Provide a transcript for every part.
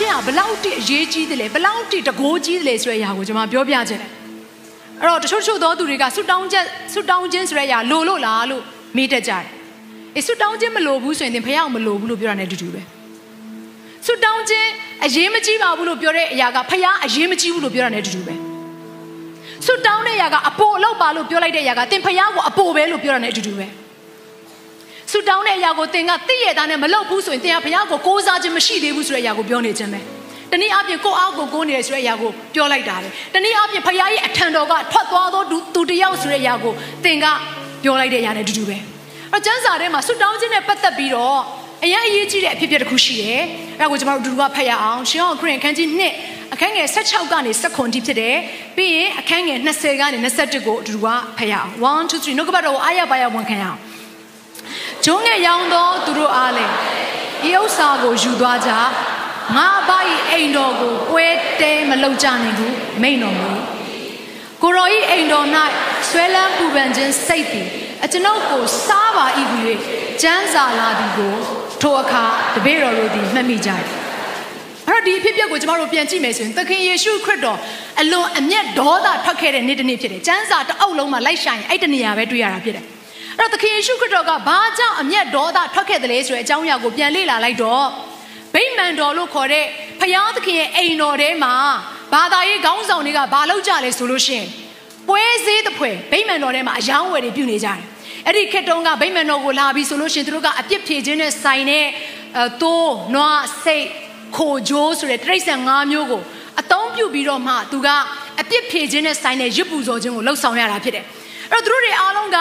ခြင်းဟာဘလောက်တိအရေးကြီးတယ်လဲဘလောက်တိတကိုးကြီးတယ်လဲဆိုတဲ့အရာကိုကျွန်မပြောပြခြင်းတယ်အဲ့တော့တချို့တချို့သောသူတွေကဆုတောင်းချက်ဆုတောင်းခြင်းဆိုတဲ့အရာလိုလို့လားလို့မေးတတ်ကြတယ်အေးဆုတောင်းခြင်းမလိုဘူးဆိုရင်သင်ဖះအောင်မလိုဘူးလို့ပြောတာ ਨੇ တူတူပဲဆုတောင်းခြင်းအရေးမကြီးပါဘူးလို့ပြောတဲ့အရာကဖះအရေးမကြီးဘူးလို့ပြောတာ ਨੇ တူတူပဲဆုတောင်းတဲ့အရာကအပိုအလောက်ပါလို့ပြောလိုက်တဲ့အရာကသင်ဖះကိုအပိုပဲလို့ပြောတာ ਨੇ တူတူပဲ ဆူတောင်းတဲ့အရာကိုသင်ကသိရတာနဲ့မလုပ်ဘူးဆိုရင်သင်ကဘုရားကိုကိုးစားခြင်းမရှိသေးဘူးဆိုတဲ့အရာကိုပြောနေခြင်းပဲတနည်းအားဖြင့်ကိုအားကိုကိုးနေတယ်ဆိုတဲ့အရာကိုပြောလိုက်တာပဲတနည်းအားဖြင့်ဘုရားရဲ့အထံတော်ကထွက်သွားသောသူတယောက်ဆိုတဲ့အရာကိုသင်ကပြောလိုက်တဲ့အရာနဲ့အတူတူပဲအဲကျမ်းစာထဲမှာဆူတောင်းခြင်းနဲ့ပတ်သက်ပြီးတော့အရင်အရေးကြီးတဲ့အဖြစ်အပျက်တစ်ခုရှိတယ်အဲဒါကိုကျွန်တော်တို့အတူတူကဖတ်ရအောင်ရှင်အောင်ခရစ်ခန်းကြီးနှစ်အခန်းငယ်16ကနေ19တိဖြစ်တယ်ပြီးရင်အခန်းငယ်20ကနေ21ကိုအတူတူကဖတ်ရအောင်1 2 3နှုတ်ကပတ်တော်ကိုအားရပါရဝန်ခံရအောင် ဂျုံငယ်ရောင်သောသူတို့အားလည်းဤဥစ္စာကိုယူသွားကြငါအဘ၏အိမ်တော်ကိုပွဲတဲမလုပ်ကြနိုင်ဘူးမိန်တော်မူကိုရောဤအိမ်တော်၌ဆွဲလန်းပူပန်ခြင်းစိတ်သည်အကျွန်ုပ်ကိုစားပါ၏ဟူ၍ကျမ်းစာလာသည်ကိုထိုအခါတပည့်တော်တို့သည်မှတ်မိကြတယ်အဲ့တော့ဒီအဖြစ်အပျက်ကိုကျမတို့ပြန်ကြည့်မယ်ဆိုရင်သခင်ယေရှုခရစ်တော်အလွန်အမျက်ဒေါသထွက်ခဲ့တဲ့နေ့တစ်နေ့ဖြစ်တယ်။ကျမ်းစာတအုပ်လုံးမှာလိုက်ရှာရင်အဲ့တနေရာပဲတွေ့ရတာဖြစ်တယ်။ အဲ့တော့သခင်ယေရှုခရစ်တော်ကဘာကြောင့်အမျက်ဒေါသထွက်ခဲ့တယ်လဲဆိုတဲ့အကြောင်းအရာကိုပြန်လေ့လာလိုက်တော့ဗိမာန်တော်လို့ခေါ်တဲ့ဖယားသခင်ရဲ့အိမ်တော်ထဲမှာဘာသာရေးခေါင်းဆောင်တွေကဘာလုပ်ကြလဲဆိုလို့ရှိရင်ပွဲစည်းတစ်ဖွဲဗိမာန်တော်ထဲမှာအယောင်းဝယ်တွေပြုနေကြတယ်အဲ့ဒီခေတ်တုန်းကဗိမာန်တော်ကိုလာပြီးဆိုလို့ရှိရင်သူတို့ကအပြစ်ဖြေခြင်းနဲ့ဆိုင်တဲ့အဲသိုးနွားစိတ်ခိုဂျိုးဆိုတဲ့တိရစ္ဆာန်၅မျိုးကိုအသုံးပြုပြီးတော့မှသူကအပြစ်ဖြေခြင်းနဲ့ဆိုင်တဲ့ရစ်ပူဇော်ခြင်းကိုလှုပ်ဆောင်ရတာဖြစ်တယ်အဲ့တော့သူတို့တွေအားလုံးက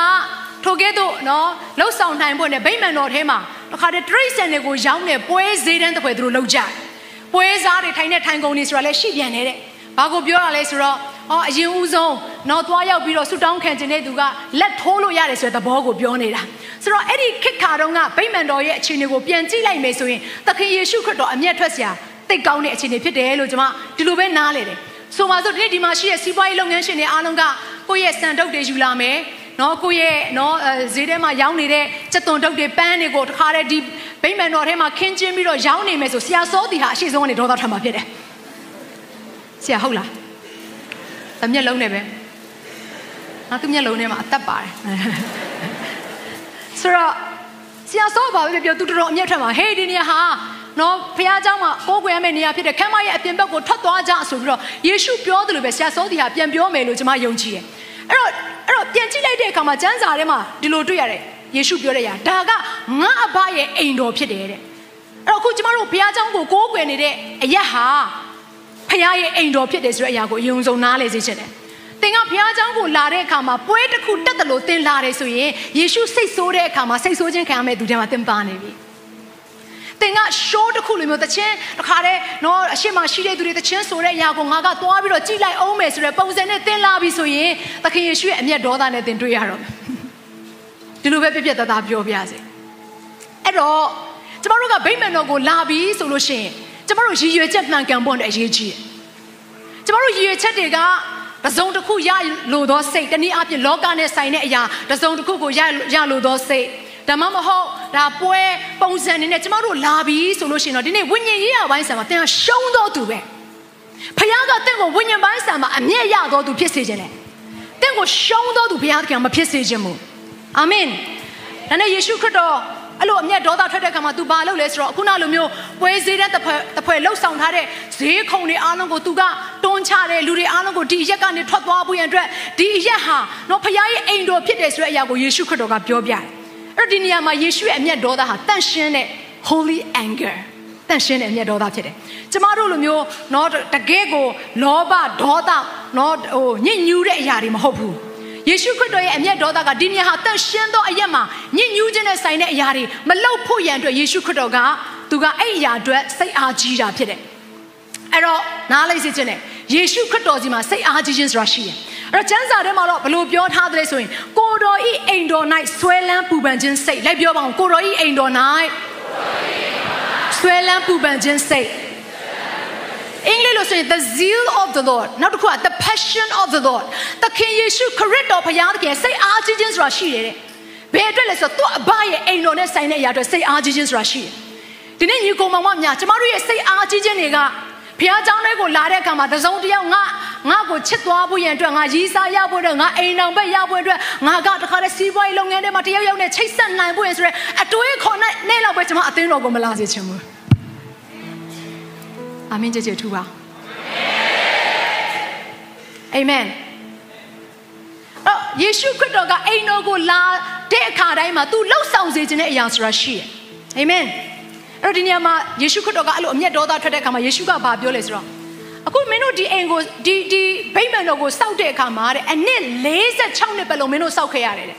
ထိုကဲ့သို့နော်လှုပ်ဆောင်နိုင်ဖို့နဲ့ဗိမာန်တော်ထဲမှာတခါတည်းတရိတ်ဆန်တွေကိုရောင်းနေပွဲဈေးတန်းတစ်ဖွဲသူတို့လောက်ကြပွဲစားတွေထိုင်နေထိုင်ကုန်နေဆိုတာလည်းရှိပြန်နေတဲ့ဘာကိုပြောရလဲဆိုတော့ဟောအရင်ဦးဆုံးတော့သွားရောက်ပြီးတော့ဆူတောင်းခံခြင်းတဲ့သူကလက်ထိုးလို့ရတယ်ဆိုတဲ့သဘောကိုပြောနေတာဆိုတော့အဲ့ဒီခေတ်ခါတုန်းကဗိမာန်တော်ရဲ့အခြေအနေကိုပြန်ကြည့်လိုက်မယ်ဆိုရင်သခင်ယေရှုခရစ်တော်အမျက်ထွက်စရာတိတ်ကောင်းတဲ့အခြေအနေဖြစ်တယ်လို့ကျွန်မဒီလိုပဲနားလေတယ်ဆိုပါစို့ဒီနေ့ဒီမှာရှိတဲ့စီးပွားရေးလုပ်ငန်းရှင်တွေအားလုံးကကိုယ့်ရဲ့စံတုပ်တွေယူလာမယ် နော်ကိုရဲ့နော်ဈေးထဲမှာရောင်းနေတဲ့စက်သွန်တုပ်တွေပန်းတွေကိုတခါတည်းဒီဗိမ္မာန်တော်ထဲမှာခင်းကျင်းပြီးတော့ရောင်းနေမယ်ဆိုဆရာစောတီဟာအရှိဆုံးကနေဒေါသထွက်မှာဖြစ်တယ်ဆရာဟုတ်လားအမျက်လုံးနဲ့ပဲငါသူ့မျက်လုံးထဲမှာအသက်ပါတယ်ဆိုတော့ဆရာစောဘာပဲပြောသူတော်တော်အမျက်ထွက်မှာဟေးဒီနေရာဟာနော်ဖះเจ้าမှာကိုးကွယ်ရမယ့်နေရာဖြစ်တဲ့ခမ်းမရဲ့အပြင်ဘက်ကိုထွက်သွားကြဆိုပြီးတော့ယေရှုပြောတယ်လို့ပဲဆရာစောတီဟာပြန်ပြောမယ်လို့ကျွန်မယုံကြည်တယ် အဲ့တော့အဲ့တော့ပြန်ကြည့်လိုက်တဲ့အခါမှာကျမ်းစာထဲမှာဒီလိုတွေ့ရတယ်ယေရှုပြောတဲ့ရာဒါကငါအဘရဲ့အိမ်တော်ဖြစ်တယ်တဲ့အဲ့တော့အခုကျမတို့ဘုရားကျောင်းကိုကိုးကွယ်နေတဲ့အရက်ဟာဘုရားရဲ့အိမ်တော်ဖြစ်တယ်ဆိုတဲ့အရာကိုအယုံဆုံးနားလည်စေချင်တယ်သင်ကဘုရားကျောင်းကိုလာတဲ့အခါမှာပွဲတစ်ခုတက်တယ်လို့သင်လာတယ်ဆိုရင်ယေရှုစိတ်ဆိုးတဲ့အခါမှာစိတ်ဆိုးခြင်းခံရမယ့်သူတွေမှာသင်ပါနေပြီ သင်က show တစ်ခုလိုမျိုးတခြင်းတခါတည်းနော်အရှိမရှိတဲ့သူတွေတခြင်းဆိုတဲ့အရာကိုငါကသွားပြီးတော့ကြည်လိုက်အောင်မယ်ဆိုတဲ့ပုံစံနဲ့သင်လာပြီဆိုရင်သခင်ယေရှုရဲ့အမျက်ဒေါသနဲ့သင်တွေ့ရတော့မယ်ဒီလိုပဲပြပြတသားပြောပြစေအဲ့တော့ကျမတို့ကဗိမာန်တော်ကိုလာပြီဆိုလို့ရှိရင်ကျမတို့ရည်ရွယ်ချက်မှန်ကန်ဖို့အရေးကြီးတယ်ကျမတို့ရည်ရွယ်ချက်တွေကတစုံတစ်ခုရလို့သောစိတ်တနည်းအားဖြင့်လောကနဲ့ဆိုင်တဲ့အရာတစုံတစ်ခုကိုရရလို့သောစိတ် ဒါမှမဟုတ်ဒါပွဲပုံစံနေနဲ့ကျမတို့လာပြီဆိုလို့ရှိရင်တော့ဒီနေ့ဝိညာဉ်ရေးရပိုင်းဆံမှာသင်ကရှုံးတော့သူပဲဖခင်ကတင့်ကိုဝိညာဉ်ပိုင်းဆံမှာအမျက်ရတော့သူဖြစ်စေခြင်းလေတင့်ကိုရှုံးတော့သူဘုရားသခင်မဖြစ်စေခြင်းဘူးအာမင်ဒါနဲ့ယေရှုခရစ်တော်အဲ့လိုအမျက်ဒေါသထွက်တဲ့ခါမှာ तू ဘာလုပ်လဲဆိုတော့ခုနလိုမျိုးပွဲစည်းတဲ့တစ်ဖွဲ့တစ်ဖွဲ့လှုပ်ဆောင်ထားတဲ့ဈေးခုံတွေအားလုံးကို तू ကတွန်းချတယ်လူတွေအားလုံးကိုဒီရက်ကနေထွက်သွားဖို့ရန်အတွက်ဒီရက်ဟာတော့ဖခင်ရဲ့အိမ်တော်ဖြစ်တယ်ဆိုတဲ့အရာကိုယေရှုခရစ်တော်ကပြောပြတယ် အဲ့တော့ဒီနေရာမှာယေရှုရဲ့အမျက်ဒေါသဟာတန့်ရှင်းတဲ့ holy anger တန့်ရှင်းတဲ့အမျက်ဒေါသဖြစ်တယ်။ကျမတို့လိုမျိုးเนาะတကယ်ကိုလောဘဒေါသเนาะဟိုညစ်ညူးတဲ့အရာတွေမဟုတ်ဘူး။ယေရှုခရစ်တော်ရဲ့အမျက်ဒေါသကဒီနေရာဟာတန့်ရှင်းသောအရက်မှာညစ်ညူးခြင်းနဲ့ဆိုင်တဲ့အရာတွေမလောက်ဖို့ရန်အတွက်ယေရှုခရစ်တော်က သူကအဲ့အရာအတွက်စိတ်အားကြီးတာဖြစ်တယ်အဲ့တော့နားလိုက်စေချင်တယ်ယေရှုခရစ်တော်ကြီးမှာစိတ်အားကြီးခြင်းဆိုတာရှိတယ် အဲ့တော့ကျမ်းစာထဲမှာတော့ဘလို့ပြောထားတယ်ဆိုရင်ကိုတော်ဤအိမ်တော်၌ဆွဲလန်းပူပန်ခြင်းစိတ်လိုက်ပြောပါဦးကိုတော်ဤအိမ်တော်၌ဆွဲလန်းပူပန်ခြင်းစိတ်အင်္ဂလိပ်လိုဆိုရင် the zeal of the lord နောက်တစ်ခုက the passion of the lord သခင်ယေရှုခရစ်တော်ဘုရားသခင်စိတ်အားကြီးခြင်းဆိုတာရှိတယ်တဲ့ဘယ်အတွက်လဲဆိုတော့သူ့အဘရဲ့အိမ်တော်နဲ့ဆိုင်တဲ့အရာတွေစိတ်အားကြီးခြင်းဆိုတာရှိတယ်ဒီနေ့ညီကောင်မောင်မများကျမတို့ရဲ့စိတ်အားကြီးခြင်းတွေက ဘုရားကျောင်းထဲကိုလာတဲ့အခါမှာတစုံတစ်ယောက်ငါငါ့ကိုချစ်သွားဖို့ရန်အတွက်ငါရီးစားရဖို့အတွက်ငါအိမ်အောင်ဘက်ရဖို့အတွက်ငါကတခါတည်းစီးပွားရေးလုပ်ငန်းထဲမှာတယောက်ယောက်နဲ့ချိတ်ဆက်နိုင်ဖို့ရန်ဆိုရဲအတွေးခေါ်နဲ့နဲ့လောက်ပဲကျွန်မအသင်းတော်ကိုမလာစေချင်ဘူးအာမင်ကြည်ကြည်ထူပါအာမင်အော်ယေရှုခရစ်တော်ကအိမ်တော်ကိုလာတဲ့အခါတိုင်းမှာ तू လှုပ်ဆောင်စေခြင်းတဲ့အရာဆိုတာရှိတယ်အာမင် အဲ့တော့ဒီနေရာမှာယေရှုခရစ်တော်ကအဲ့လိုအမျက်ဒေါသထွက်တဲ့အခါမှာယေရှုကဘာပြောလဲဆိုတော့အခုမင်းတို့ဒီအိမ်ကိုဒီဒီဗိမ္မာန်တော်ကိုစောက်တဲ့အခါမှာတဲ့အနှစ်46နှစ်ပတ်လုံးမင်းတို့စောက်ခဲ့ရတယ်တဲ့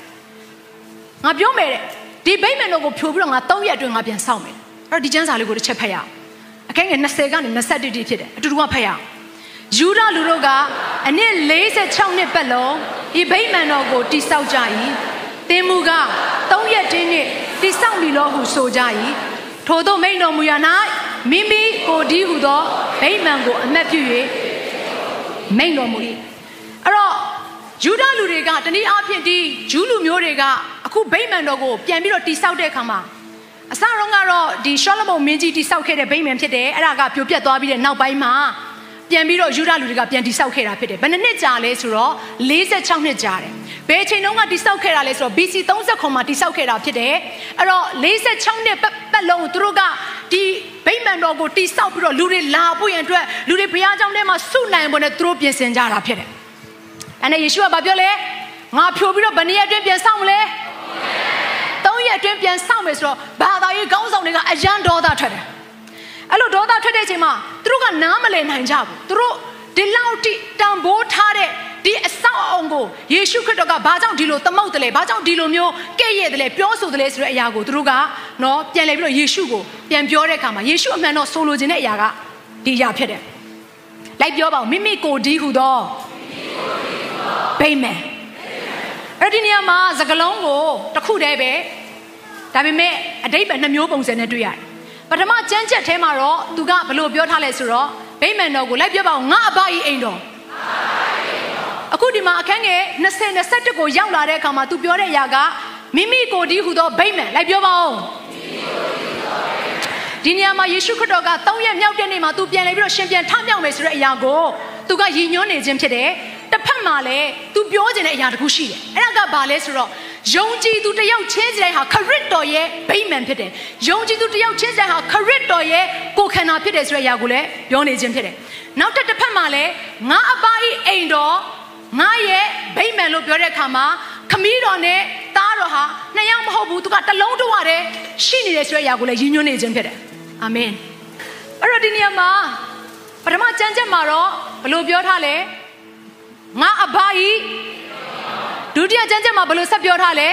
ငါပြောမယ်တဲ့ဒီဗိမ္မာန်တော်ကိုဖြိုပြီးတော့ငါ3ရက်အတွင်းငါပြန်စောက်မယ်အဲ့တော့ဒီကျမ်းစာလေးကိုတစ်ချက်ဖတ်ရအောင်အခန်းငယ်20ကနေ21တိဖြစ်တယ်အတူတူကဖတ်ရအောင်ယူဒလူတို့ကအနှစ်46နှစ်ပတ်လုံးဒီဗိမ္မာန်တော်ကိုတိစောက်ကြ၏သင်မူက3ရက်တင်းနှစ်တိစောက်ပြီလို့ဟုဆိုကြ၏ ထို့သောမိန်တော်မူရာ၌မိမိကိုဒီဟုသောဗိမာန်ကိုအမတ်ပြု၍မိန်တော်မူ၏အဲ့တော့ယူဒလူတွေကတနည်းအားဖြင့်ဒီဂျူးလူမျိုးတွေကအခုဗိမာန်တော်ကိုပြန်ပြီးတော့တိဆောက်တဲ့အခါမှာအစတော့ကတော့ဒီရှောလမုန်မင်းကြီးတိဆောက်ခဲ့တဲ့ဗိမာန်ဖြစ်တယ်အဲ့ဒါကပြိုပြက်သွားပြီးတဲ့နောက်ပိုင်းမှာ ပြန်ပြီးတော့ယူဒလူတွေကပြန်တိဆောက်ခဲ့တာဖြစ်တယ်ဘယ်နှစ်နှစ်ကြာလဲဆိုတော့46နှစ်ကြာတယ်ဘယ်အချိန်တုန်းကတိဆောက်ခဲ့တာလဲဆိုတော့ BC 30မှာတိဆောက်ခဲ့တာဖြစ်တယ်အဲ့တော့46နှစ်ပတ်လုံးသူတို့ကဒီဗိမာန်တော်ကိုတိဆောက်ပြီးတော့လူတွေလာဖို့ရန်အတွက်လူတွေဘုရားကျောင်းထဲမှာစုနိုင်ဖို့နဲ့သူတို့ပြင်ဆင်ကြတာဖြစ်တယ်အဲ့နဲ့ယေရှုကဘာပြောလဲငါဖြိုပြီးတော့ဗနေရက်အတွင်းပြန်ဆောက်မလဲသုံးရက်အတွင်းပြန်ဆောက်မယ်ဆိုတော့ဘာသာရေးခေါင်းဆောင်တွေကအယံဒေါသထွက်တယ် အဲ့လိုဒေါသထွက်တဲ့အချိန်မှာသူတို့ကနားမလည်နိုင်ကြဘူးသူတို့ဒီလောက်တိတန်ဖိုးထားတဲ့ဒီအဆောက်အအုံကိုယေရှုခရစ်တော်ကဘာကြောင့်ဒီလိုသမုတ်တယ်လဲဘာကြောင့်ဒီလိုမျိုးကဲ့ရဲ့တယ်လဲပြောဆိုတယ်လဲဆိုတဲ့အရာကိုသူတို့ကနော်ပြန်လဲပြီးတော့ယေရှုကိုပြန်ပြောတဲ့အခါမှာယေရှုအမှန်တော့ဆိုလိုချင်တဲ့အရာကဒီအရာဖြစ်တယ်လိုက်ပြောပါဦးမိမိကိုဒီဟုသောဗိမာန်အဲ့ဒီနေရာမှာစကလုံးကိုတစ်ခုတည်းပဲဒါပေမဲ့အတိတ်ပဲနှမျိုးပုံစံနဲ့တွေ့ရတယ် ပထမကျမ်းချက်ထဲမှာတော့သူကဘလို့ပြောထားလဲဆိုတော့ဗိမ္မာန်တော်ကိုလိုက်ပြောပါဦးငါအဘဤအိမ်တော်အခုဒီမှာအခန်းငယ်20 21ကိုရောက်လာတဲ့အခါမှာသူပြောတဲ့အရာကမိမိကိုယ်ဒီဟူသောဗိမ္မာန်လိုက်ပြောပါဦးဒီနေရာမှာယေရှုခရစ်တော်က၃ရက်မြောက်တဲ့နေ့မှာသူပြန်လဲပြီးတော့ရှင်ပြန်ထမြောက်မယ်ဆိုတဲ့အရာကိုသူကရည်ညွှန်းနေခြင်းဖြစ်တယ်။တစ်ဖက်မှာလည်းသူပြောခြင်းတဲ့အရာတခုရှိတယ်။အဲ့ဒါကဘာလဲဆိုတော့ ယုံကြည်သူတယောက်ချင်းစီတိုင်းဟာခရစ်တော်ရဲ့ဗိမာန်ဖြစ်တယ်ယုံကြည်သူတယောက်ချင်းစီတိုင်းဟာခရစ်တော်ရဲ့ကိုယ်ခန္ဓာဖြစ်တယ်ဆိုတဲ့အရာကိုလည်းပြောနေခြင်းဖြစ်တယ်နောက်တစ်တစ်ဖက်မှာလည်းငါအပါဤအိမ်တော်ငါရဲ့ဗိမာန်လို့ပြောတဲ့အခါမှာခမီးတော်နဲ့သားတော်ဟာနှစ်ယောက်မဟုတ်ဘူးသူကတလုံးတဝတည်းရှိနေတယ်ဆိုတဲ့အရာကိုလည်းရည်ညွှန်းနေခြင်းဖြစ်တယ်အာမင်အဲ့တော့ဒီနေရာမှာပထမကျမ်းချက်မှာတော့ဘယ်လိုပြောထားလဲငါအဘဤ ဒုတိယကျမ်းချက်မှာဘယ်လိုဆက်ပြောထားလဲ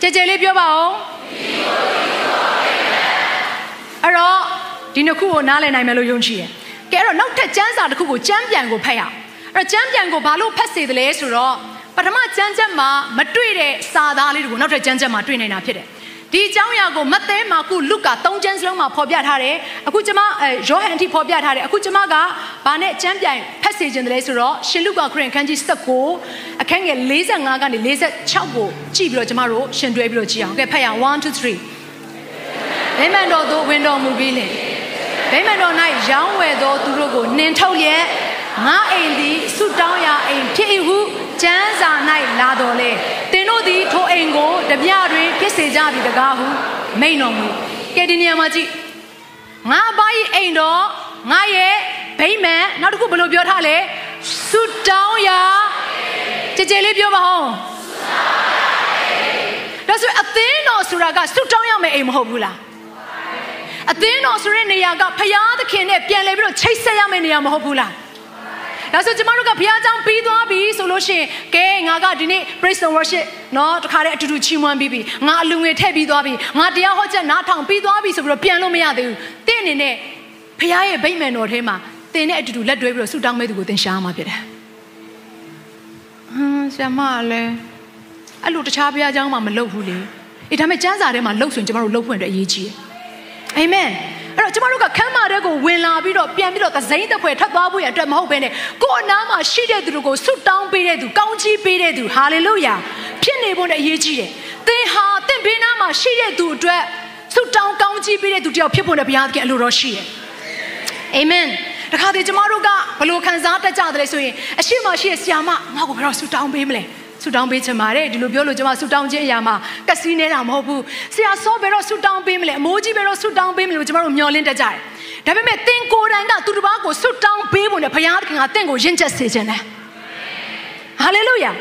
ကြည်ကြည်လေးပြောပါဦးအဲ့တော့ဒီနှစ်ခုကိုနားလည်နိုင်မယ်လို့ယုံကြည်တယ်ကဲအဲ့တော့နောက်ထပ်ကျမ်းစာတစ်ခုကိုကျမ်းပြန်ကိုဖတ်ရအောင်အဲ့တော့ကျမ်းပြန်ကိုဘာလို့ဖတ်စေသလဲဆိုတော့ပထမကျမ်းချက်မှာမတွေ့တဲ့စာသားလေးတွေကိုနောက်ထပ်ကျမ်းချက်မှာတွေ့နေတာဖြစ်တယ် ဒီအကြောင်းအရာကိုမဿဲမာကုလုကာ၃ကျမ်းစလုံးမှာဖော်ပြထားတယ်အခုကျမအဲယောဟန်အထိဖော်ပြထားတယ်အခုကျမကဘာနဲ့ကျမ်းပြန်ဖတ်စေခြင်းတလဲဆိုတော့ရှင်လုကာခရစ်အခန်းကြီး19အခန်းငယ်45ကနေ46ကိုကြည့်ပြီးတော့ကျမတို့ရှင်တွဲပြီးတော့ကြည့်အောင်ကဲဖတ်ရအောင်1 2 3ဗိမာန်တော်သို့ဝင်တော်မူပြီးလင်ဗိမာန်တော်၌ရောင်းဝယ်သောသူတို့ကိုနှင်ထုတ်လျက်ငါအိမ်သည်ဆုတောင်းရာအိမ်ဖြစ်၏ဟုကျမ်းစာ၌လာတော်လေသင် တို့သည်ထိုအိမ်ကိုတပြတွင်ဖြစ်စေကြပြီတကားဟုမိန်တော်မူကဲဒီနေရာမှာကြည့်ငါအပါ၏အိမ်တော်ငါရဲ့ဗိမာန်နောက်တစ်ခုဘယ်လိုပြောထားလဲဆုတောင်းရာကြည်ကြည်လေးပြောပါဦးဒါဆိုအသင်းတော်ဆိုတာကဆုတောင်းရမယ့်အိမ်မဟုတ်ဘူးလားအသင်းတော်ဆိုတဲ့နေရာကဖရာသခင်နဲ့ပြန်လဲပြီးတော့ချိတ်ဆက်ရမယ့်နေရာမဟုတ်ဘူးလား ဒါဆိုကျမတို့ကဘုရားကျောင်းပြီးသွားပြီဆိုလို့ရှိရင်ကဲငါကဒီနေ့ praise and worship နော်တခါတည်းအတူတူချီးမွမ်းပြီးပြီငါအလူငွေထည့်ပြီးသွားပြီငါတရားဟောချက်နားထောင်ပြီးသွားပြီဆိုပြီးတော့ပြန်လို့မရသေးဘူးတင့်အနေနဲ့ဘုရားရဲ့ဗိမ္မာန်တော်ထဲမှာတင်နဲ့အတူတူလက်တွဲပြီးတော့ဆုတောင်းမဲ့သူကိုသင်ရှားမှာဖြစ်တယ်ဟမ်ဆရာမလည်းအဲ့လိုတခြားဘုရားကျောင်းမှာမလုပ်ဘူးလေအေးဒါပေမဲ့ကျမ်းစာထဲမှာလှုပ်ဆိုရင်ကျမတို့လှုပ်ဖွင့်အတွက်အရေးကြီးတယ်အာမင် အဲ့တော့ကျမတို့ကခမ်းမာတဲ့ကိုဝင်လာပြီးတော့ပြန်ပြီးတော့သစိမ့်တစ်ဖွဲထပ်သွားဖို့ရအတွက်မဟုတ်ဘဲနဲ့ကိုယ်အနားမှာရှိတဲ့သူတို့ကိုဆုတောင်းပေးတဲ့သူကောင်းချီးပေးတဲ့သူဟာလေလုယာဖြစ်နေဖို့နဲ့အရေးကြီးတယ်သင်ဟာသင်ဘေးနားမှာရှိတဲ့သူအတွက်ဆုတောင်းကောင်းချီးပေးတဲ့သူတယောက်ဖြစ်ဖို့နဲ့ဘုရားသခင်အလိုတော်ရှိတယ်အာမင်တခါတည်းကျမတို့ကဘလို့ခံစားတတ်ကြတယ်လဲဆိုရင်အရှိမရှိရဲ့ဆရာမငါ့ကိုဘယ်တော့ဆုတောင်းပေးမလဲ ဆူတောင်းပေးချင်ပါတယ်ဒီလိုပြောလို့ကျွန်မဆူတောင်းခြင်းအရာမှာကစီးနေတာမဟုတ်ဘူးဆရာစောဘယ်တော့ဆူတောင်းပေးမလဲအမိုးကြီးဘယ်တော့ဆူတောင်းပေးမလဲလို့ကျွန်တော်တို့မျှော်လင့်တတ်ကြတယ်ဒါပေမဲ့သင်ကိုယ်တိုင်ကသူတစ်ပါးကိုဆူတောင်းပေးဖို့နဲ့ဘုရားသခင်ကသင်ကိုယဉ်ချက်စေခြင်းတယ်ဟာလေလုယာ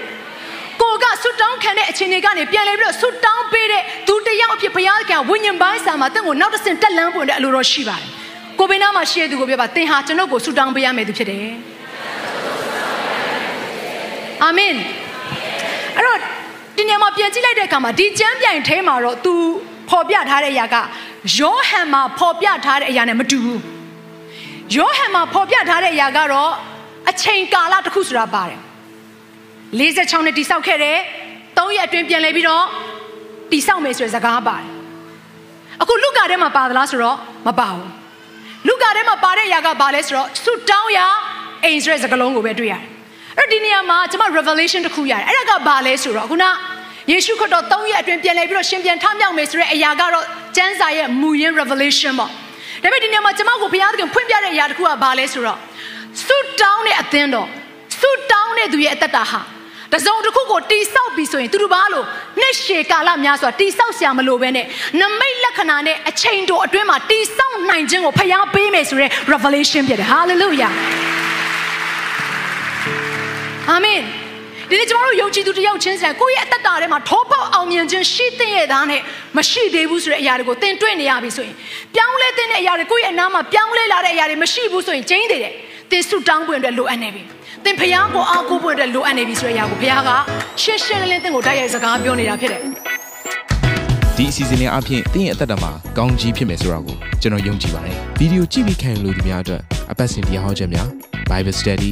ကိုကဆူတောင်းခံတဲ့အချိန်တွေကနေပြန်လဲပြီးတော့ဆူတောင်းပေးတဲ့သူတယောက်အဖြစ်ဘုရားသခင်ဝိညာဉ်ပိုင်းစာမှာသင်ကိုနောက်တစ်ဆင့်တက်လန်းဖို့တဲ့အလိုတော်ရှိပါတယ်ကိုဘေးနားမှာရှိတဲ့သူကိုပြောပါသင်ဟာကျွန်ုပ်ကိုဆူတောင်းပေးရမယ်သူဖြစ်တယ်အာမင်အဲ့တော့ ဒီနေရာမှာပြန်ကြည့်လိုက်တဲ့အခါမှာဒီကျမ်းပြိုင်ထဲမှာတော့ तू ပေါ်ပြထားတဲ့အရာကယောဟန်မှာပေါ်ပြထားတဲ့အရာနဲ့မတူဘူးယောဟန်မှာပေါ်ပြထားတဲ့အရာကတော့အချိန်ကာလတစ်ခုဆိုတာပါတယ်46နှစ်တိဆောက်ခဲ့တယ်3ရက်အတွင်းပြန်လဲပြီးတော့တိဆောက်မယ်ဆိုတဲ့စကားပါတယ်အခုလုကာထဲမှာပါသလားဆိုတော့မပါဘူးလုကာထဲမှာပါတဲ့အရာကဘာလဲဆိုတော့ဆုတောင်းရာအိမ်ဆိုတဲ့စကားလုံးကိုပဲတွေ့ရတယ် အဲ့ဒီနေရာမှာကျွန်မ revelation တစ်ခုရတယ်အဲ့ဒါကဘာလဲဆိုတော့ခုနယေရှုခရစ်တော်၃ရက်အတွင်းပြန်လည်ပြီးတော့ရှင်ပြန်ထမြောက်မယ်ဆိုတဲ့အရာကတော့ကျမ်းစာရဲ့မူရင်း revelation ပေါ့ဒါပေမဲ့ဒီနေရာမှာကျွန်မကိုဘုရားသခင်ဖွင့်ပြတဲ့အရာတစ်ခုကဘာလဲဆိုတော့ဆုတောင်းတဲ့အသင်းတော်ဆုတောင်းတဲ့သူရဲ့အသက်တာဟာတစုံတစ်ခုကိုတိဆောက်ပြီးဆိုရင်သူတို့ဘာလို့နှစ်ရှည်ကာလများစွာတိဆောက်ဆရာမလိုပဲနဲ့နမိတ်လက္ခဏာနဲ့အချိန်တိုအတွင်းမှာတိဆောက်နိုင်ခြင်းကိုဖျားပေးမယ်ဆိုတဲ့ revelation ဖြစ်တယ် hallelujah အာမင်ဒီနေ့ကျွန်တော်တို့ယုံကြည်သူတယောက်ချင်းစံကိုယ့်ရဲ့အသက်တာထဲမှာထောပေါက်အောင်မြင်ခြင်းရှိတဲ့ရဲ့သားနဲ့မရှိသေးဘူးဆိုတဲ့အရာတွေကိုသင်တွေ့နေရပြီဆိုရင်ပြောင်းလဲတဲ့အရာတွေကိုယ့်ရဲ့အနားမှာပြောင်းလဲလာတဲ့အရာတွေမရှိဘူးဆိုရင်ကျင်းသေးတယ်သင်ဆုတောင်းပွင့်အတွက်လိုအပ်နေပြီသင်ဖျားကိုအားကိုးပွင့်အတွက်လိုအပ်နေပြီဆိုတဲ့အရာကိုဘုရားကရှင်းရှင်းလင်းလင်းသင်ကိုတိုက်ရိုက်စကားပြောနေတာဖြစ်တယ်ဒီအစီအစဉ်လေးအပြင်တင်းရဲ့အသက်တာမှာကောင်းကြီးဖြစ်မယ်ဆိုတာကိုကျွန်တော်ယုံကြည်ပါတယ်ဗီဒီယိုကြည့်ပြီးခံယူလို့ဒီများအတွက်အပတ်စဉ်တရားဟောခြင်းများ Bible Study